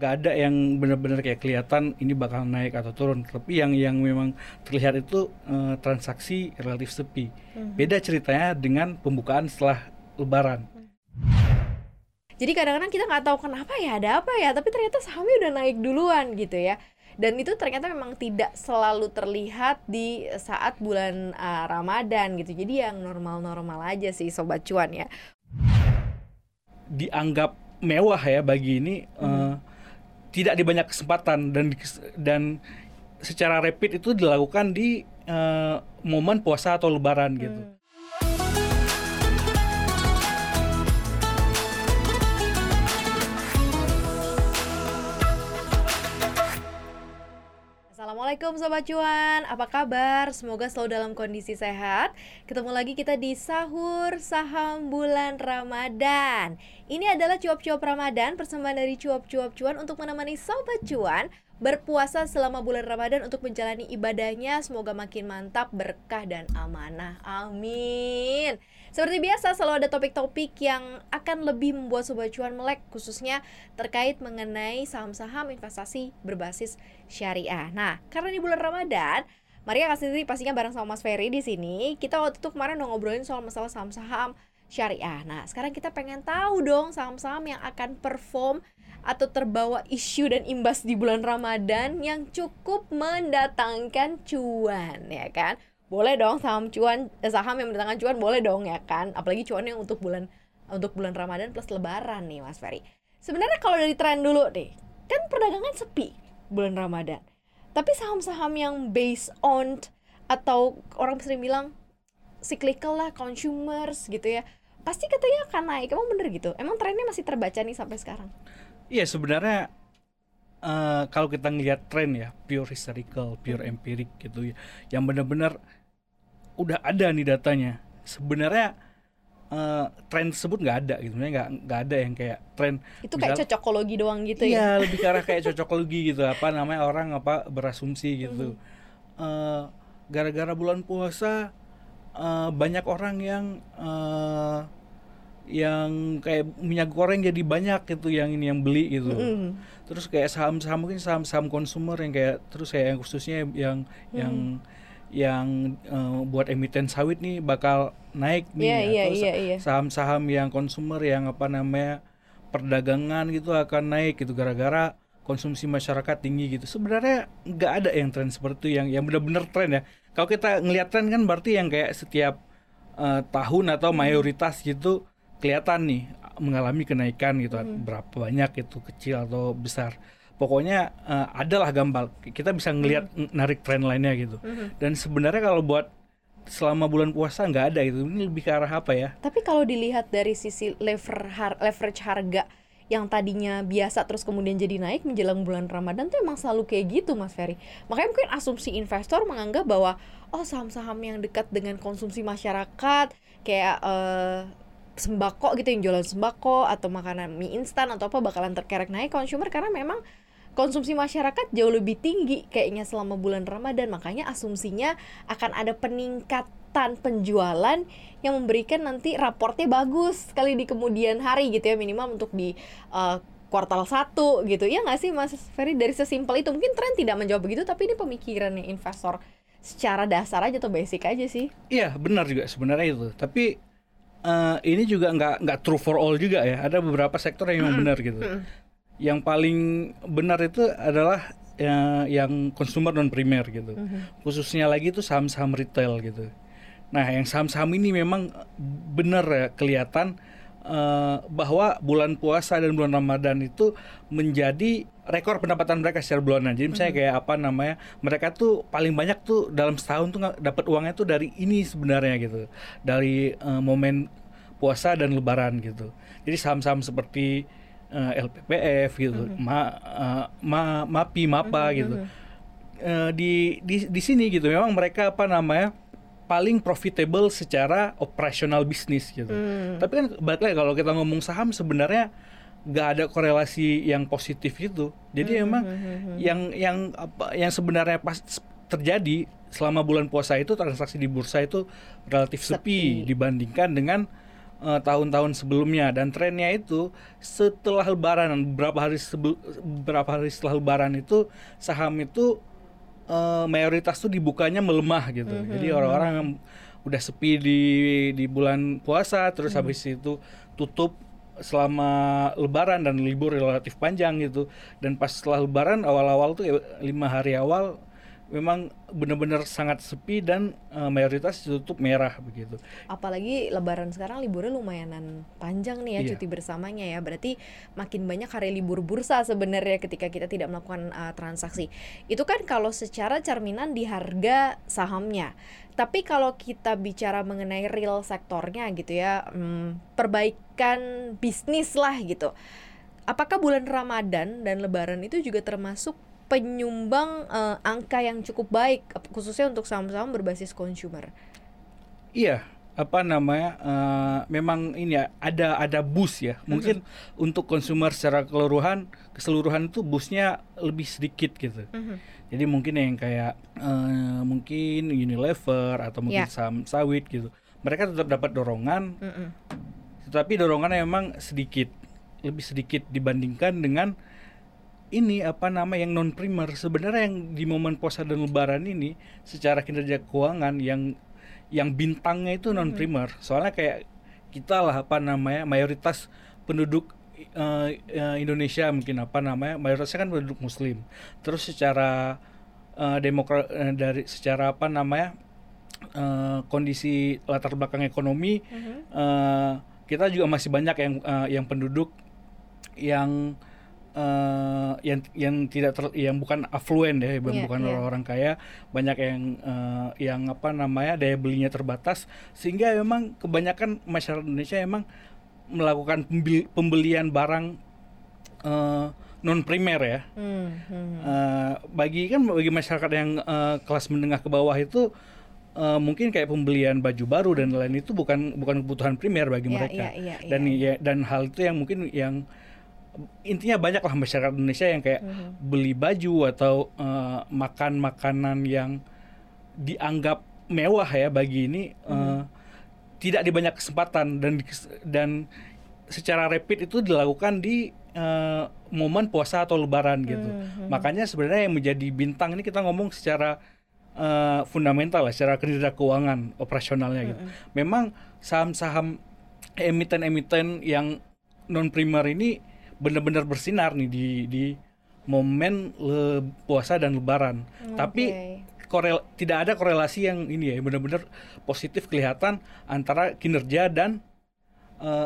nggak ada yang benar-benar kayak kelihatan ini bakal naik atau turun. Tapi yang yang memang terlihat itu uh, transaksi relatif sepi. Hmm. beda ceritanya dengan pembukaan setelah lebaran. Jadi kadang-kadang kita nggak tahu kenapa ya ada apa ya tapi ternyata sahamnya udah naik duluan gitu ya. Dan itu ternyata memang tidak selalu terlihat di saat bulan uh, Ramadan gitu. Jadi yang normal-normal aja sih sobat cuan ya. Dianggap mewah ya bagi ini hmm. uh, tidak di banyak kesempatan dan dan secara rapid itu dilakukan di uh, momen puasa atau lebaran hmm. gitu. Assalamualaikum Sobat Cuan, apa kabar? Semoga selalu dalam kondisi sehat. Ketemu lagi kita di Sahur Saham Bulan Ramadan. Ini adalah cuap-cuap Ramadan Persembahan dari cuap-cuap cuan untuk menemani Sobat Cuan berpuasa selama bulan Ramadan untuk menjalani ibadahnya semoga makin mantap, berkah dan amanah. Amin. Seperti biasa selalu ada topik-topik yang akan lebih membuat sobat cuan melek khususnya terkait mengenai saham-saham investasi berbasis syariah. Nah, karena di bulan Ramadan Maria kasih pastinya bareng sama Mas Ferry di sini. Kita waktu itu kemarin udah ngobrolin soal masalah saham-saham syariah. Nah, sekarang kita pengen tahu dong saham-saham yang akan perform atau terbawa isu dan imbas di bulan Ramadan yang cukup mendatangkan cuan ya kan? Boleh dong saham cuan eh, saham yang mendatangkan cuan boleh dong ya kan? Apalagi cuan yang untuk bulan untuk bulan Ramadan plus Lebaran nih Mas Ferry. Sebenarnya kalau dari tren dulu deh kan perdagangan sepi bulan Ramadan. Tapi saham-saham yang based on atau orang sering bilang cyclical lah consumers gitu ya pasti katanya akan naik. Emang bener gitu? Emang trennya masih terbaca nih sampai sekarang Iya sebenarnya uh, kalau kita ngelihat tren ya pure historical, pure empirik gitu ya, yang benar-benar udah ada nih datanya. Sebenarnya uh, tren tersebut nggak ada gitu, nggak nggak ada yang kayak tren. Itu misal, kayak cocokologi doang gitu iya, ya? Iya lebih ke arah kayak cocokologi gitu, apa namanya orang apa berasumsi gitu. Mm. Uh, gara-gara bulan puasa uh, banyak orang yang uh, yang kayak minyak goreng jadi banyak gitu yang ini yang beli gitu. Mm. Terus kayak saham-saham mungkin saham-saham konsumer yang kayak terus kayak yang khususnya yang mm. yang yang uh, buat emiten sawit nih bakal naik nih. Yeah, ya. yeah, terus yeah, yeah. saham-saham yang konsumer yang apa namanya perdagangan gitu akan naik gitu gara-gara konsumsi masyarakat tinggi gitu. Sebenarnya nggak ada yang tren seperti itu yang yang benar-benar tren ya. Kalau kita ngelihat tren kan berarti yang kayak setiap uh, tahun atau mayoritas gitu kelihatan nih mengalami kenaikan gitu hmm. berapa banyak itu kecil atau besar pokoknya uh, adalah gambar kita bisa ngelihat hmm. narik tren lainnya gitu hmm. dan sebenarnya kalau buat selama bulan puasa nggak ada itu ini lebih ke arah apa ya tapi kalau dilihat dari sisi lever har leverage harga yang tadinya biasa terus kemudian jadi naik menjelang bulan Ramadan tuh emang selalu kayak gitu Mas Ferry. Makanya mungkin asumsi investor menganggap bahwa oh saham-saham yang dekat dengan konsumsi masyarakat kayak uh, sembako gitu yang jualan sembako atau makanan mie instan atau apa bakalan terkerek naik consumer karena memang konsumsi masyarakat jauh lebih tinggi kayaknya selama bulan Ramadan. Makanya asumsinya akan ada peningkatan penjualan yang memberikan nanti raportnya bagus sekali di kemudian hari gitu ya minimal untuk di uh, kuartal satu gitu. Ya nggak sih Mas Ferry? Dari sesimpel itu mungkin tren tidak menjawab begitu tapi ini pemikirannya investor secara dasar aja atau basic aja sih. Iya benar juga sebenarnya itu. Tapi uh, ini juga nggak nggak true for all juga ya. Ada beberapa sektor yang memang benar gitu. Yang paling benar itu adalah ya, yang consumer non primer gitu. Khususnya lagi itu saham-saham retail gitu. Nah, yang saham-saham ini memang benar ya kelihatan uh, bahwa bulan puasa dan bulan Ramadan itu menjadi rekor pendapatan mereka secara bulanan. Jadi misalnya hmm. kayak apa namanya, mereka tuh paling banyak tuh dalam setahun tuh dapat uangnya tuh dari ini sebenarnya gitu, dari uh, momen puasa dan Lebaran gitu. Jadi saham-saham seperti uh, eh, LPPF gitu, hmm. ma, uh, ma, MAPI, MAPA hmm. gitu. Uh, di di di sini gitu, memang mereka apa namanya paling profitable secara operasional bisnis gitu. Hmm. Tapi kan balik lagi kalau kita ngomong saham sebenarnya nggak ada korelasi yang positif itu. Jadi hmm, emang hmm, hmm, hmm. yang yang apa yang sebenarnya pas terjadi selama bulan puasa itu transaksi di bursa itu relatif sepi, sepi dibandingkan dengan eh, tahun-tahun sebelumnya dan trennya itu setelah lebaran beberapa hari sebel, beberapa hari setelah lebaran itu saham itu eh, mayoritas tuh dibukanya melemah gitu. Mhm. Jadi orang-orang yang udah sepi di di bulan puasa terus Mhm. habis itu tutup selama lebaran dan libur relatif panjang gitu dan pas setelah lebaran awal-awal tuh ya, lima hari awal memang benar-benar sangat sepi dan eh, mayoritas ditutup merah begitu Apalagi lebaran sekarang liburnya lumayanan panjang nih ya Iya. cuti bersamanya ya. Berarti makin banyak hari libur bursa sebenarnya ketika kita tidak melakukan uh, transaksi. Itu kan kalau secara cerminan di harga sahamnya. Tapi kalau kita bicara mengenai real sektornya gitu ya, hmm, perbaikan bisnis lah gitu. Apakah bulan Ramadan dan Lebaran itu juga termasuk penyumbang eh, angka yang cukup baik khususnya untuk saham-saham berbasis consumer? Iya, apa namanya? eh, memang ini ya ada ada boost ya. Mungkin untuk konsumer secara keseluruhan keseluruhan itu boostnya lebih sedikit gitu. Jadi mungkin yang kayak eh, mungkin Unilever atau mungkin Ya. saham sawit gitu. Mereka tetap dapat dorongan, tetapi dorongannya memang sedikit, lebih sedikit dibandingkan dengan ini apa nama yang non primer. Sebenarnya yang di momen puasa dan lebaran ini secara kinerja keuangan yang yang bintangnya itu non primer. Soalnya kayak kita lah apa namanya mayoritas penduduk eh, Indonesia mungkin apa namanya mayoritasnya kan penduduk muslim. Terus secara eh, demokra eh, dari secara apa namanya eh, kondisi latar belakang ekonomi Mhm. eh, kita juga masih banyak yang eh, yang penduduk yang eh, yang yang tidak ter, yang bukan affluent ya, bukan Iya, bukan iya. orang-orang kaya, banyak yang eh, yang apa namanya daya belinya terbatas sehingga memang kebanyakan masyarakat Indonesia memang melakukan pembelian barang non primer ya. Hmm, hmm. Eh, bagi kan bagi masyarakat yang eh, kelas menengah ke bawah itu eh, mungkin kayak pembelian baju baru dan lain itu bukan bukan kebutuhan primer bagi Iya, mereka iya, iya, dan iya. ya dan hal itu yang mungkin yang intinya banyak lah masyarakat Indonesia yang kayak Mhm. beli baju atau eh, makan makanan yang dianggap mewah ya bagi ini eh, Mhm. tidak di banyak kesempatan dan dan secara rapid itu dilakukan di eh, momen puasa atau lebaran gitu. Mhm. Makanya sebenarnya yang menjadi bintang ini kita ngomong secara eh, fundamental lah, secara kinerja keuangan operasionalnya gitu. Memang saham-saham emiten-emiten yang non primer ini benar-benar bersinar nih di di momen le- puasa dan lebaran. Tapi Oke. korel tidak ada korelasi yang ini ya benar-benar positif kelihatan antara kinerja dan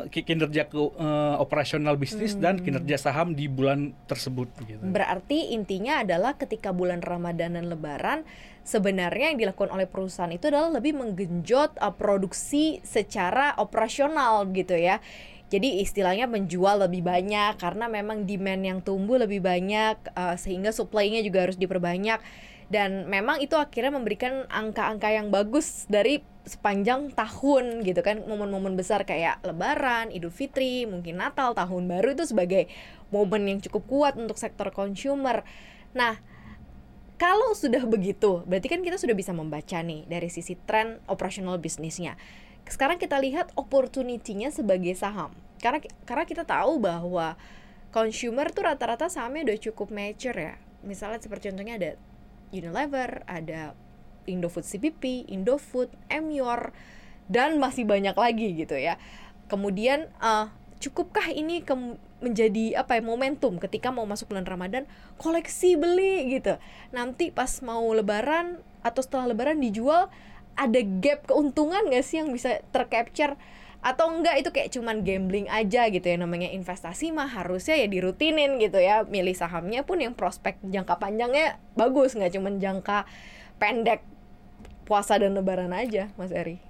ki- kinerja ke, eh, operasional bisnis dan kinerja saham di bulan tersebut gitu. Berarti intinya adalah ketika bulan Ramadan dan Lebaran sebenarnya yang dilakukan oleh perusahaan itu adalah lebih menggenjot uh, produksi secara operasional gitu ya. Jadi istilahnya menjual lebih banyak karena memang demand yang tumbuh lebih banyak uh, sehingga supply-nya juga harus diperbanyak dan memang itu akhirnya memberikan angka-angka yang bagus dari sepanjang tahun gitu kan momen-momen besar kayak Lebaran, Idul Fitri, mungkin Natal, Tahun Baru itu sebagai momen yang cukup kuat untuk sektor consumer. Nah, kalau sudah begitu, berarti kan kita sudah bisa membaca nih dari sisi tren operasional bisnisnya. Sekarang kita lihat opportunity-nya sebagai saham. Karena karena kita tahu bahwa consumer tuh rata-rata sahamnya udah cukup mature ya. Misalnya seperti contohnya ada Unilever, ada Indofood CPP, Indofood, Emyor, dan masih banyak lagi gitu ya. Kemudian eh, cukupkah ini ke- menjadi apa ya momentum ketika mau masuk bulan Ramadan koleksi beli gitu. Nanti pas mau lebaran atau setelah lebaran dijual ada gap keuntungan gak sih yang bisa tercapture atau enggak itu kayak cuman gambling aja gitu ya namanya investasi mah harusnya ya dirutinin gitu ya milih sahamnya pun yang prospek jangka panjangnya bagus nggak cuman jangka pendek puasa dan lebaran aja Mas Eri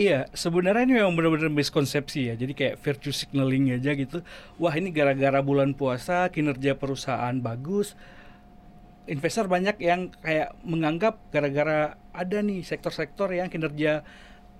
Iya, sebenarnya ini memang benar-benar miskonsepsi ya. Jadi kayak virtue signaling aja gitu. Wah, ini gara-gara bulan puasa kinerja perusahaan bagus. Investor banyak yang kayak menganggap gara-gara ada nih sektor-sektor yang kinerja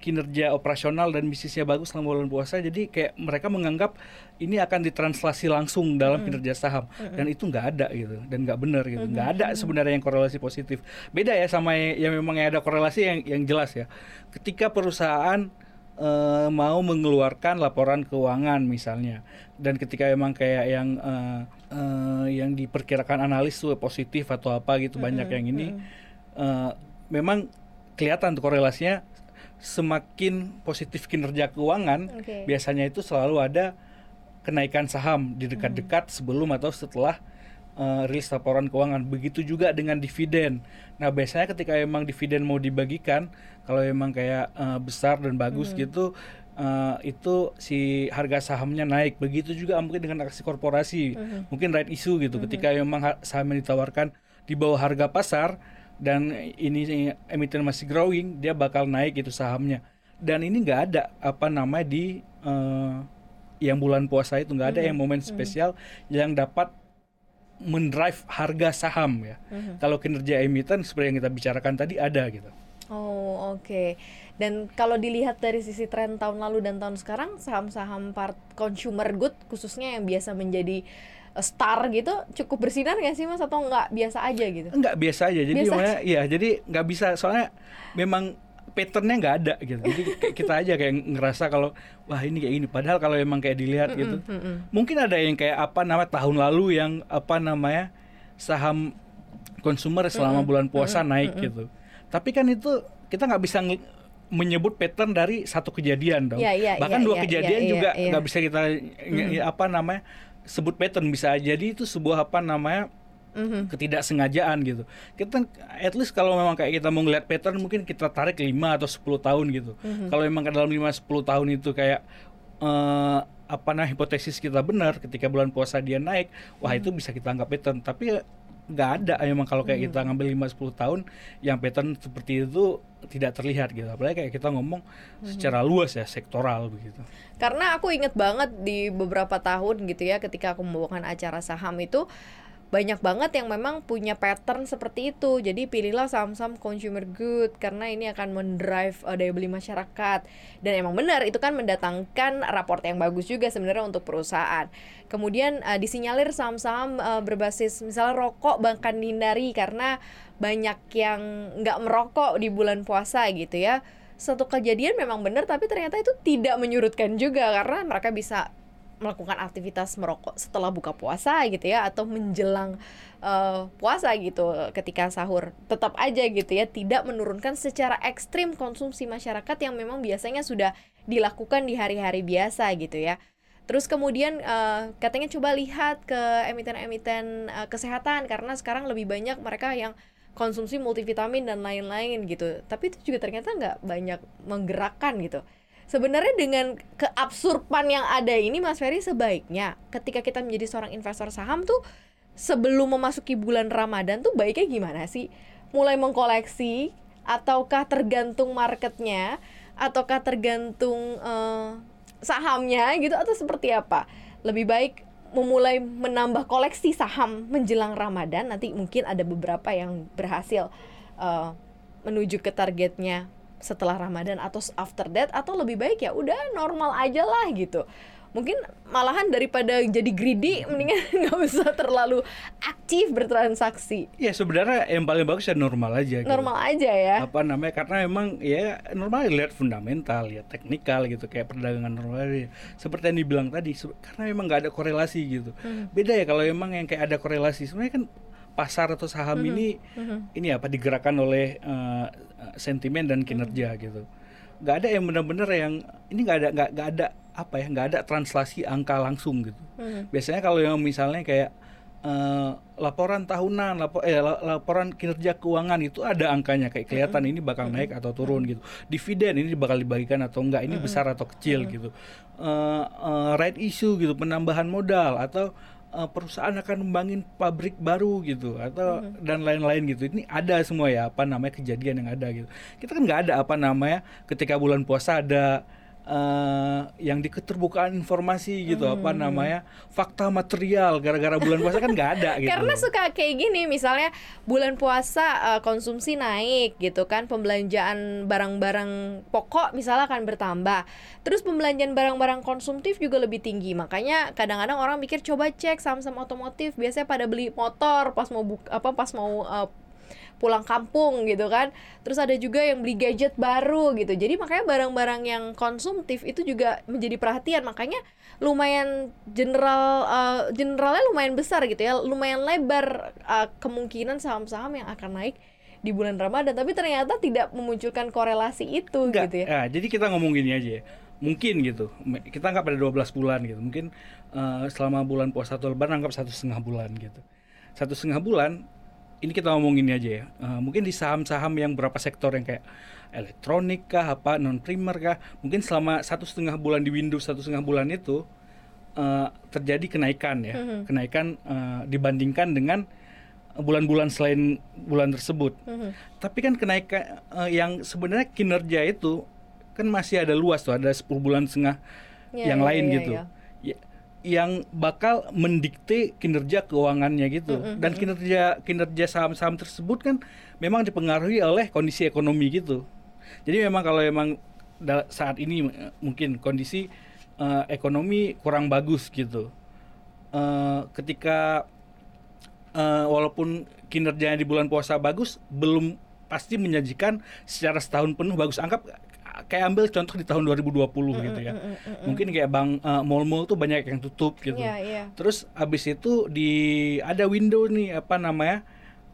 kinerja operasional dan bisnisnya bagus selama bulan puasa jadi kayak mereka menganggap ini akan ditranslasi langsung dalam kinerja saham. Dan itu nggak ada gitu dan nggak benar gitu. Nggak ada sebenarnya yang korelasi positif. Beda ya sama yang, yang memang ada korelasi yang yang jelas ya. Ketika perusahaan uh, mau mengeluarkan laporan keuangan misalnya dan ketika emang kayak yang uh, uh, yang diperkirakan analis tuh positif atau apa gitu -hmm. banyak yang ini -hmm. memang kelihatan tuh korelasinya semakin positif kinerja keuangan okay. biasanya itu selalu ada kenaikan saham di dekat-dekat hmm. sebelum atau setelah uh, rilis laporan keuangan. Begitu juga dengan dividen. Nah, biasanya ketika emang dividen mau dibagikan, kalau emang kayak uh, besar dan bagus hmm. gitu, uh, itu si harga sahamnya naik. Begitu juga mungkin dengan aksi korporasi, hmm. mungkin right issue gitu. Hmm. Ketika emang saham yang ditawarkan di bawah harga pasar dan ini emiten masih growing, dia bakal naik itu sahamnya. Dan ini nggak ada apa namanya di uh, yang bulan puasa itu nggak ada mm -hmm. yang momen spesial mm -hmm. yang dapat mendrive harga saham ya. Mm -hmm. Kalau kinerja emiten seperti yang kita bicarakan tadi ada gitu. Oh oke. Okay. Dan kalau dilihat dari sisi tren tahun lalu dan tahun sekarang saham-saham part consumer good khususnya yang biasa menjadi star gitu cukup bersinar nggak sih mas atau nggak biasa aja gitu? Nggak biasa aja. Jadi biasa ya jadi nggak bisa soalnya memang patternnya nggak ada gitu jadi kita aja kayak ngerasa kalau wah ini kayak gini padahal kalau emang kayak dilihat gitu mm -mm. mungkin ada yang kayak apa nama tahun lalu yang apa namanya saham konsumer selama mm -mm. bulan puasa mm -mm. naik mm -mm. gitu tapi kan itu kita nggak bisa menyebut pattern dari satu kejadian dong yeah, yeah, bahkan yeah, dua yeah, kejadian yeah, juga iya, nggak bisa kita mm -hmm. apa namanya sebut pattern bisa jadi itu sebuah apa namanya mm-hmm. ketidaksengajaan gitu. Kita at least kalau memang kayak kita mau ngeliat pattern mungkin kita tarik 5 atau 10 tahun gitu. Mm-hmm. Kalau memang dalam 5 10 tahun itu kayak uh, apa nah hipotesis kita benar ketika bulan puasa dia naik, wah mm-hmm. itu bisa kita anggap pattern. Tapi nggak ada emang kalau kayak mm-hmm. kita ngambil 5 10 tahun yang pattern seperti itu tidak terlihat gitu. Apalagi kayak kita ngomong mm-hmm. secara luas ya sektoral begitu. Karena aku inget banget di beberapa tahun gitu ya ketika aku membawakan acara saham itu banyak banget yang memang punya pattern seperti itu. Jadi pilihlah saham-saham consumer good karena ini akan mendrive uh, daya beli masyarakat. Dan emang benar itu kan mendatangkan raport yang bagus juga sebenarnya untuk perusahaan. Kemudian uh, disinyalir saham-saham uh, berbasis misalnya rokok bahkan dihindari karena banyak yang nggak merokok di bulan puasa gitu ya. Satu kejadian memang benar tapi ternyata itu tidak menyurutkan juga karena mereka bisa melakukan aktivitas merokok setelah buka puasa gitu ya atau menjelang uh, puasa gitu ketika sahur tetap aja gitu ya tidak menurunkan secara ekstrim konsumsi masyarakat yang memang biasanya sudah dilakukan di hari-hari biasa gitu ya Terus kemudian uh, katanya coba lihat ke emiten-emiten uh, kesehatan karena sekarang lebih banyak mereka yang konsumsi multivitamin dan lain-lain gitu. Tapi itu juga ternyata nggak banyak menggerakkan gitu sebenarnya dengan keabsurpan yang ada ini Mas Ferry sebaiknya ketika kita menjadi seorang investor saham tuh sebelum memasuki bulan Ramadan tuh baiknya gimana sih? Mulai mengkoleksi ataukah tergantung marketnya ataukah tergantung uh, sahamnya gitu atau seperti apa? Lebih baik memulai menambah koleksi saham menjelang Ramadan nanti mungkin ada beberapa yang berhasil uh, menuju ke targetnya setelah Ramadan atau after that atau lebih baik ya udah normal aja lah gitu mungkin malahan daripada jadi greedy mendingan nggak usah terlalu aktif bertransaksi. Ya sebenarnya yang paling bagus ya normal aja. Gitu. Normal aja ya. Apa namanya? Karena memang ya normal lihat fundamental ya teknikal gitu kayak perdagangan normal ya. Seperti yang dibilang tadi karena memang nggak ada korelasi gitu. Hmm. Beda ya kalau memang yang kayak ada korelasi sebenarnya kan pasar atau saham mm -hmm. ini mm -hmm. ini apa digerakkan oleh uh, sentimen dan kinerja mm -hmm. gitu nggak ada yang benar-benar yang ini nggak ada nggak nggak ada apa ya nggak ada translasi angka langsung gitu mm -hmm. biasanya kalau yang misalnya kayak uh, laporan tahunan lapor eh laporan kinerja keuangan itu ada angkanya kayak kelihatan mm -hmm. ini bakal mm -hmm. naik atau turun gitu dividen ini bakal dibagikan atau enggak ini mm -hmm. besar atau kecil mm -hmm. gitu uh, uh, right issue gitu penambahan modal atau uh, perusahaan akan membangun pabrik baru gitu atau mm-hmm. dan lain-lain gitu ini ada semua ya apa namanya kejadian yang ada gitu kita kan nggak ada apa namanya ketika bulan puasa ada uh, yang di keterbukaan informasi gitu hmm. apa namanya fakta material gara-gara bulan puasa kan nggak ada gitu. Karena suka kayak gini misalnya bulan puasa uh, konsumsi naik gitu kan pembelanjaan barang-barang pokok misalnya akan bertambah. Terus pembelanjaan barang-barang konsumtif juga lebih tinggi. Makanya kadang-kadang orang mikir coba cek saham-saham otomotif. Biasanya pada beli motor pas mau buka apa pas mau uh, pulang kampung gitu kan terus ada juga yang beli gadget baru gitu jadi makanya barang-barang yang konsumtif itu juga menjadi perhatian makanya lumayan general uh, generalnya lumayan besar gitu ya lumayan lebar uh, kemungkinan saham-saham yang akan naik di bulan Ramadan tapi ternyata tidak memunculkan korelasi itu Enggak, gitu ya. ya. Jadi kita ngomong gini aja ya. Mungkin gitu. Kita anggap ada 12 bulan gitu. Mungkin uh, selama bulan puasa atau lebaran anggap satu setengah bulan gitu. Satu setengah bulan ini kita ngomong ini aja ya. Uh, mungkin di saham-saham yang berapa sektor yang kayak elektronik kah, apa non primer kah, mungkin selama satu setengah bulan di Windows satu setengah bulan itu uh, terjadi kenaikan ya, mm -hmm. kenaikan uh, dibandingkan dengan bulan-bulan selain bulan tersebut. Mm-hmm. Tapi kan kenaikan uh, yang sebenarnya kinerja itu kan masih ada luas tuh, ada 10 bulan setengah yeah, yang yeah, lain yeah, gitu. Yeah. Ya, yang bakal mendikte kinerja keuangannya gitu. Mm-hmm. Dan kinerja kinerja saham-saham tersebut kan memang dipengaruhi oleh kondisi ekonomi gitu. Jadi memang kalau memang saat ini mungkin kondisi uh, ekonomi kurang bagus gitu. Uh, ketika uh, walaupun kinerjanya di bulan puasa bagus, belum pasti menyajikan secara setahun penuh bagus. Anggap kayak ambil contoh di tahun 2020 mm, gitu ya. Mm, mm, mm, Mungkin kayak bang uh, mall-mall tuh banyak yang tutup gitu. Yeah, yeah. Terus abis itu di ada window nih apa namanya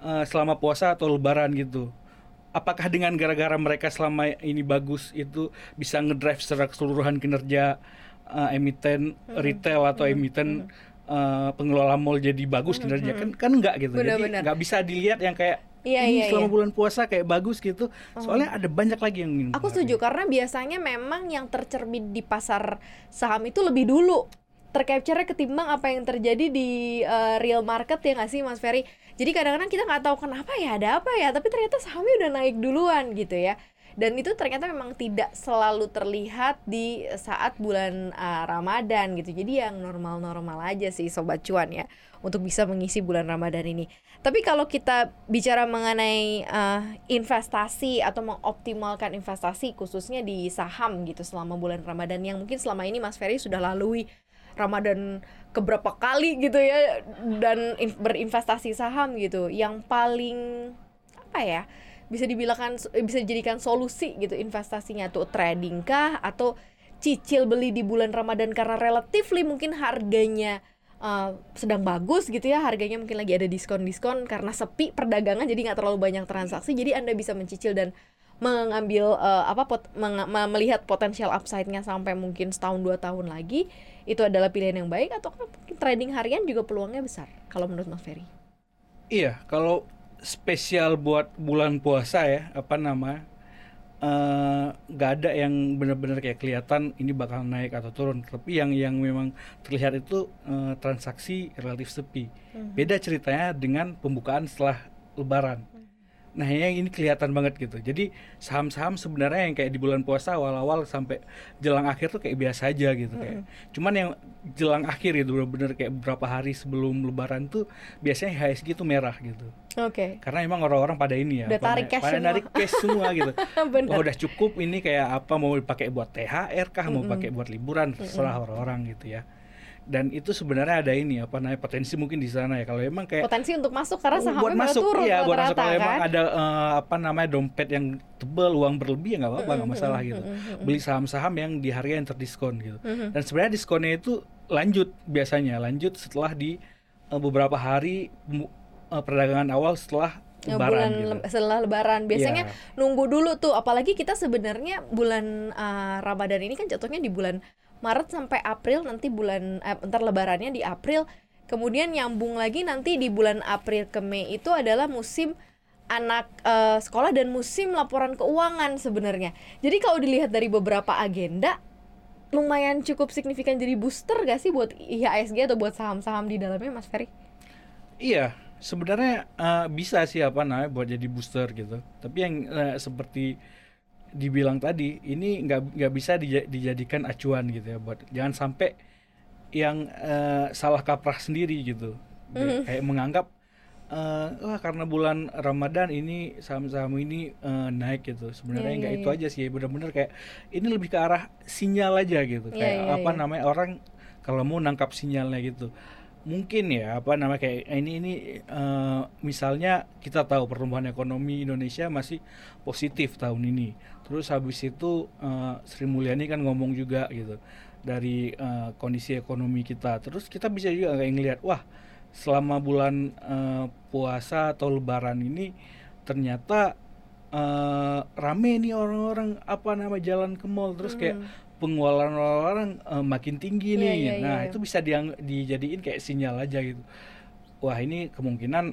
uh, selama puasa atau lebaran gitu. Apakah dengan gara-gara mereka selama ini bagus itu bisa ngedrive secara keseluruhan kinerja uh, emiten mm, retail atau mm, emiten mm uh, pengelola mall jadi bagus kinerja hmm, kan kan enggak gitu bener, jadi nggak bisa dilihat yang kayak Iya, ini iya, selama iya. bulan puasa kayak bagus gitu. Oh. Soalnya ada banyak lagi yang Aku setuju karena biasanya memang yang tercermin di pasar saham itu lebih dulu tercapture ketimbang apa yang terjadi di uh, real market ya nggak sih Mas Ferry? Jadi kadang-kadang kita nggak tahu kenapa ya ada apa ya, tapi ternyata sahamnya udah naik duluan gitu ya dan itu ternyata memang tidak selalu terlihat di saat bulan uh, Ramadan gitu. Jadi yang normal-normal aja sih sobat cuan ya untuk bisa mengisi bulan Ramadan ini. Tapi kalau kita bicara mengenai uh, investasi atau mengoptimalkan investasi khususnya di saham gitu selama bulan Ramadan yang mungkin selama ini Mas Ferry sudah lalui Ramadan keberapa kali gitu ya dan berinvestasi saham gitu. Yang paling apa ya bisa dibilangkan eh, bisa dijadikan solusi gitu investasinya. Tuh trading kah? Atau cicil beli di bulan Ramadan karena relatifly mungkin harganya uh, sedang bagus gitu ya. Harganya mungkin lagi ada diskon-diskon karena sepi perdagangan jadi nggak terlalu banyak transaksi. Jadi anda bisa mencicil dan mengambil uh, apa pot, meng, melihat potensial upside-nya sampai mungkin setahun dua tahun lagi. Itu adalah pilihan yang baik atau mungkin trading harian juga peluangnya besar kalau menurut Mas Ferry. Iya, kalau spesial buat bulan puasa ya apa nama eh, nggak uh, ada yang benar-benar kayak kelihatan ini bakal naik atau turun. Tapi yang yang memang terlihat itu uh, transaksi relatif sepi. Hmm. beda ceritanya dengan pembukaan setelah lebaran Nah, yang ini kelihatan banget gitu. Jadi saham-saham sebenarnya yang kayak di bulan puasa awal-awal sampai jelang akhir tuh kayak biasa aja gitu mm -hmm. kayak. Cuman yang jelang akhir itu bener-bener kayak beberapa hari sebelum lebaran tuh biasanya HSG itu merah gitu. Oke. Okay. Karena emang orang-orang pada ini ya, udah pada, tarik cash pada semua. narik cash semua gitu. oh, udah cukup ini kayak apa mau dipakai buat THR kah, mm -hmm. mau pakai buat liburan, terserah orang-orang mm -hmm. gitu ya dan itu sebenarnya ada ini apa namanya potensi mungkin di sana ya. Kalau emang kayak potensi untuk masuk karena sahamnya buat masuk turun ya buat masuk. kalau kan? emang ada uh, apa namanya dompet yang tebel uang berlebih ya nggak apa-apa nggak masalah gitu. beli saham-saham yang di harga yang terdiskon gitu. Dan sebenarnya diskonnya itu lanjut biasanya lanjut setelah di uh, beberapa hari uh, perdagangan awal setelah lebaran bulan gitu. le setelah lebaran. Biasanya yeah. nunggu dulu tuh apalagi kita sebenarnya bulan uh, Ramadan ini kan jatuhnya di bulan Maret sampai April nanti bulan eh, ntar lebarannya di April kemudian nyambung lagi nanti di bulan April ke Mei itu adalah musim anak uh, sekolah dan musim laporan keuangan sebenarnya jadi kalau dilihat dari beberapa agenda lumayan cukup signifikan jadi booster gak sih buat IHSG atau buat saham-saham di dalamnya Mas Ferry? Iya, sebenarnya uh, bisa sih apa namanya buat jadi booster gitu. Tapi yang uh, seperti dibilang tadi ini nggak nggak bisa dijadikan acuan gitu ya buat jangan sampai yang uh, salah kaprah sendiri gitu mm. kayak menganggap uh, wah karena bulan Ramadan ini saham-saham ini uh, naik gitu sebenarnya yeah, nggak yeah, itu yeah. aja sih benar-benar kayak ini lebih ke arah sinyal aja gitu yeah, kayak yeah, apa yeah. namanya orang kalau mau nangkap sinyalnya gitu mungkin ya apa namanya kayak ini ini uh, misalnya kita tahu pertumbuhan ekonomi Indonesia masih positif tahun ini. Terus habis itu uh, Sri Mulyani kan ngomong juga gitu dari uh, kondisi ekonomi kita. Terus kita bisa juga kayak ngelihat wah selama bulan uh, puasa atau lebaran ini ternyata uh, rame nih orang-orang apa nama jalan ke mall. Terus kayak pengeluaran orang uh, makin tinggi Iya, nih. iya, nah, iya. itu bisa diang- dijadiin kayak sinyal aja gitu. Wah, ini kemungkinan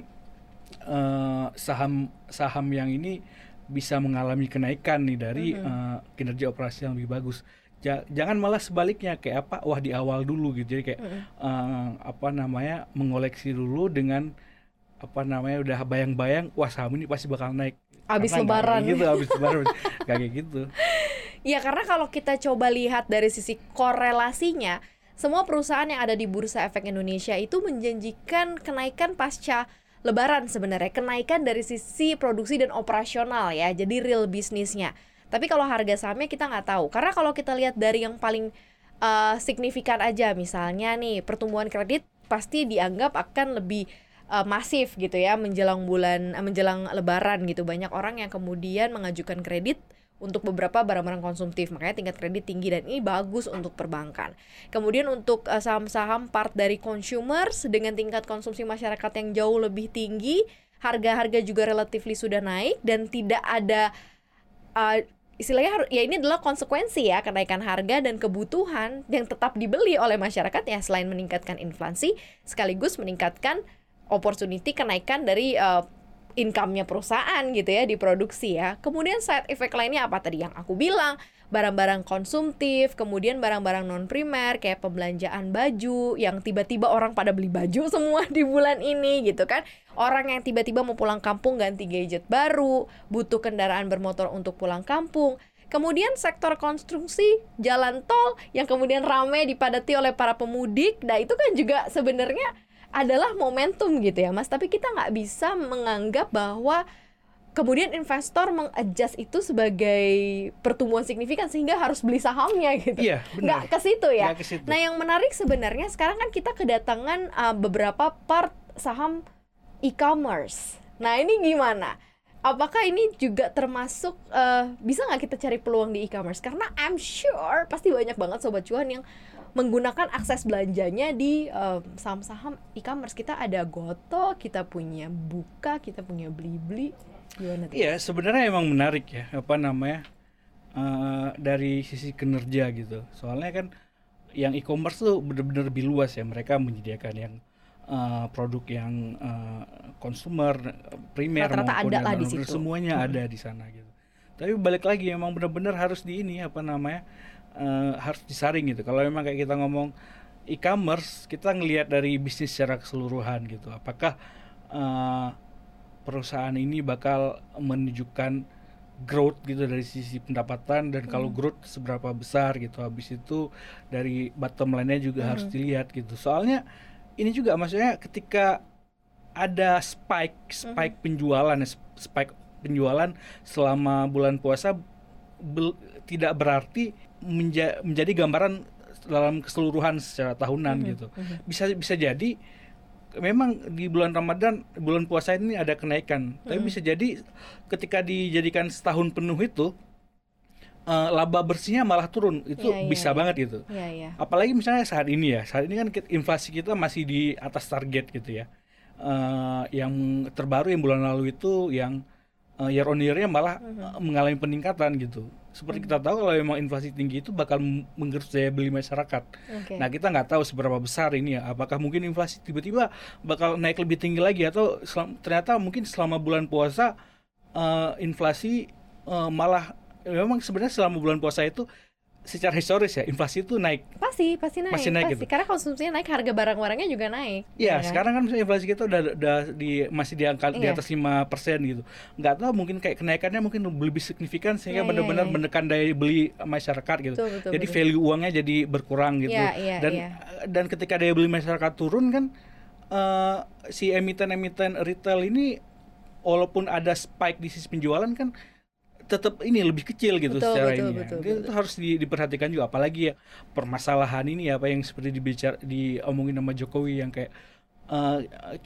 eh, saham saham yang ini bisa mengalami kenaikan nih dari eh, kinerja operasi yang lebih bagus. Ja- jangan malah sebaliknya kayak apa? Wah, di awal dulu gitu. Jadi kayak eh, apa namanya? mengoleksi dulu dengan apa namanya udah bayang-bayang wah saham ini pasti bakal naik Abis Karena lebaran. gitu abis lebaran kayak gitu Iya karena kalau kita coba lihat dari sisi korelasinya, semua perusahaan yang ada di Bursa Efek Indonesia itu menjanjikan kenaikan pasca Lebaran sebenarnya, kenaikan dari sisi produksi dan operasional ya, jadi real bisnisnya. Tapi kalau harga sahamnya kita nggak tahu, karena kalau kita lihat dari yang paling uh, signifikan aja, misalnya nih pertumbuhan kredit pasti dianggap akan lebih uh, masif gitu ya menjelang bulan uh, menjelang Lebaran gitu, banyak orang yang kemudian mengajukan kredit untuk beberapa barang-barang konsumtif makanya tingkat kredit tinggi dan ini bagus untuk perbankan. Kemudian untuk uh, saham-saham part dari consumers dengan tingkat konsumsi masyarakat yang jauh lebih tinggi, harga-harga juga relatifly sudah naik dan tidak ada uh, istilahnya ya ini adalah konsekuensi ya kenaikan harga dan kebutuhan yang tetap dibeli oleh masyarakat ya selain meningkatkan inflasi sekaligus meningkatkan opportunity kenaikan dari uh, income-nya perusahaan gitu ya di produksi ya. Kemudian side effect lainnya apa tadi yang aku bilang? Barang-barang konsumtif, kemudian barang-barang non primer kayak pembelanjaan baju yang tiba-tiba orang pada beli baju semua di bulan ini gitu kan. Orang yang tiba-tiba mau pulang kampung ganti gadget baru, butuh kendaraan bermotor untuk pulang kampung. Kemudian sektor konstruksi jalan tol yang kemudian ramai dipadati oleh para pemudik. Nah, itu kan juga sebenarnya adalah momentum gitu ya mas. Tapi kita nggak bisa menganggap bahwa kemudian investor mengadjust itu sebagai pertumbuhan signifikan sehingga harus beli sahamnya gitu. Iya, nggak ke situ ya. Nggak ke situ. nah yang menarik sebenarnya sekarang kan kita kedatangan uh, beberapa part saham e-commerce. Nah ini gimana? Apakah ini juga termasuk uh, bisa nggak kita cari peluang di e-commerce? Karena I'm sure pasti banyak banget sobat cuan yang menggunakan akses belanjanya di um, saham-saham e-commerce. Kita ada Goto, kita punya Buka, kita punya Blibli. Gimana tuh? Iya, sebenarnya emang menarik ya, apa namanya eh, dari sisi kinerja gitu. Soalnya kan yang e-commerce tuh bener-bener lebih luas ya. Mereka menyediakan yang eh, produk yang eh, konsumer, primer Rata-rata maupun ada yang lah di situ. semuanya ada di sana gitu. Tapi balik lagi emang bener-bener harus di ini apa namanya eh, harus disaring gitu. Kalau memang kayak kita ngomong e-commerce, kita ngelihat dari bisnis secara keseluruhan gitu. Apakah eh, perusahaan ini bakal menunjukkan growth gitu dari sisi pendapatan dan kalau growth seberapa besar gitu. Habis itu dari bottom line-nya juga harus dilihat gitu. Soalnya ini juga maksudnya ketika ada spike spike penjualan ya, spike penjualan selama bulan puasa bel- tidak berarti menja- menjadi gambaran dalam keseluruhan secara tahunan gitu. Bisa bisa jadi memang di bulan Ramadan bulan puasa ini ada kenaikan. Tapi bisa jadi ketika dijadikan setahun penuh itu eh, laba bersihnya malah turun. Itu Iya, iya, bisa iya. banget gitu. Iya, iya. apalagi misalnya saat ini ya saat ini kan inflasi kita masih di atas target gitu ya. Eh, yang terbaru yang bulan lalu itu yang eh, year on year-nya malah eh, mengalami peningkatan gitu seperti kita tahu kalau memang inflasi tinggi itu bakal menggerus daya beli masyarakat Oke. Nah kita nggak tahu seberapa besar ini ya. Apakah mungkin inflasi tiba-tiba bakal naik lebih tinggi lagi atau selam- ternyata mungkin selama bulan puasa eh, inflasi eh, malah memang sebenarnya selama bulan puasa itu secara historis ya inflasi itu naik. Pasti, pasti naik. Pasti naik gitu. Karena konsumsinya naik, harga barang-barangnya juga naik. Ya kan? sekarang kan misalnya inflasi kita udah, udah di masih di angka di Iya. atas 5% gitu. Nggak tahu mungkin kayak kenaikannya mungkin lebih signifikan sehingga Iya, iya, benar-benar iya. menekan daya beli masyarakat gitu. Betul, betul, jadi betul. value uangnya jadi berkurang gitu. Iya, iya, dan iya. dan ketika daya beli masyarakat turun kan eh, si emiten-emiten retail ini walaupun ada spike di sisi penjualan kan tetap ini lebih kecil gitu Betul, secara betul, ini. ya. betul, Itu betul. harus di- diperhatikan juga apalagi ya permasalahan ini apa yang seperti dibicar diomongin sama Jokowi yang kayak eh,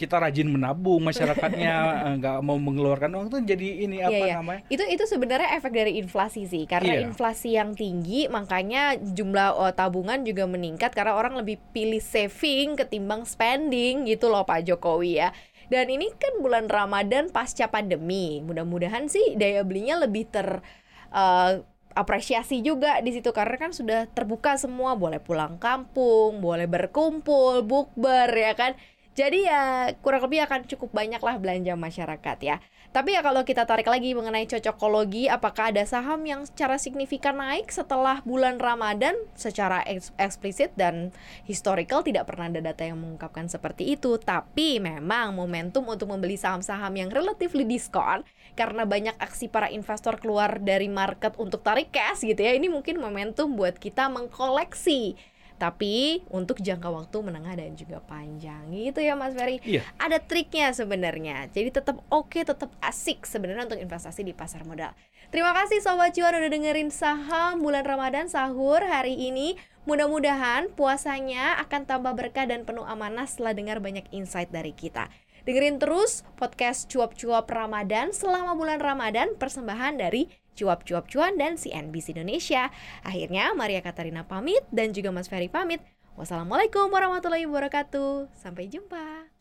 kita rajin menabung masyarakatnya eh, nggak mau mengeluarkan uang tuh jadi ini apa Iya, iya. namanya? Itu itu sebenarnya efek dari inflasi sih. Karena Iya. inflasi yang tinggi makanya jumlah oh, tabungan juga meningkat karena orang lebih pilih saving ketimbang spending gitu loh Pak Jokowi ya. Dan ini kan bulan Ramadan pasca pandemi. Mudah-mudahan sih daya belinya lebih ter eh, apresiasi juga di situ karena kan sudah terbuka semua, boleh pulang kampung, boleh berkumpul, bukber ya kan. Jadi ya kurang lebih akan cukup banyak lah belanja masyarakat ya. Tapi ya kalau kita tarik lagi mengenai cocokologi, apakah ada saham yang secara signifikan naik setelah bulan Ramadan secara eks- eksplisit dan historical tidak pernah ada data yang mengungkapkan seperti itu. Tapi memang momentum untuk membeli saham-saham yang relatively diskon karena banyak aksi para investor keluar dari market untuk tarik cash gitu ya. Ini mungkin momentum buat kita mengkoleksi tapi untuk jangka waktu menengah dan juga panjang gitu ya Mas Ferry Iya. ada triknya sebenarnya. Jadi tetap oke, tetap asik sebenarnya untuk investasi di pasar modal. Terima kasih Sobat Cuan udah dengerin saham bulan Ramadan sahur hari ini. Mudah-mudahan puasanya akan tambah berkah dan penuh amanah setelah dengar banyak insight dari kita. Dengerin terus podcast Cuap-Cuap Ramadan selama bulan Ramadan persembahan dari Cuap-Cuap Cuan dan CNBC Indonesia. Akhirnya Maria Katarina pamit dan juga Mas Ferry pamit. Wassalamualaikum warahmatullahi wabarakatuh. Sampai jumpa.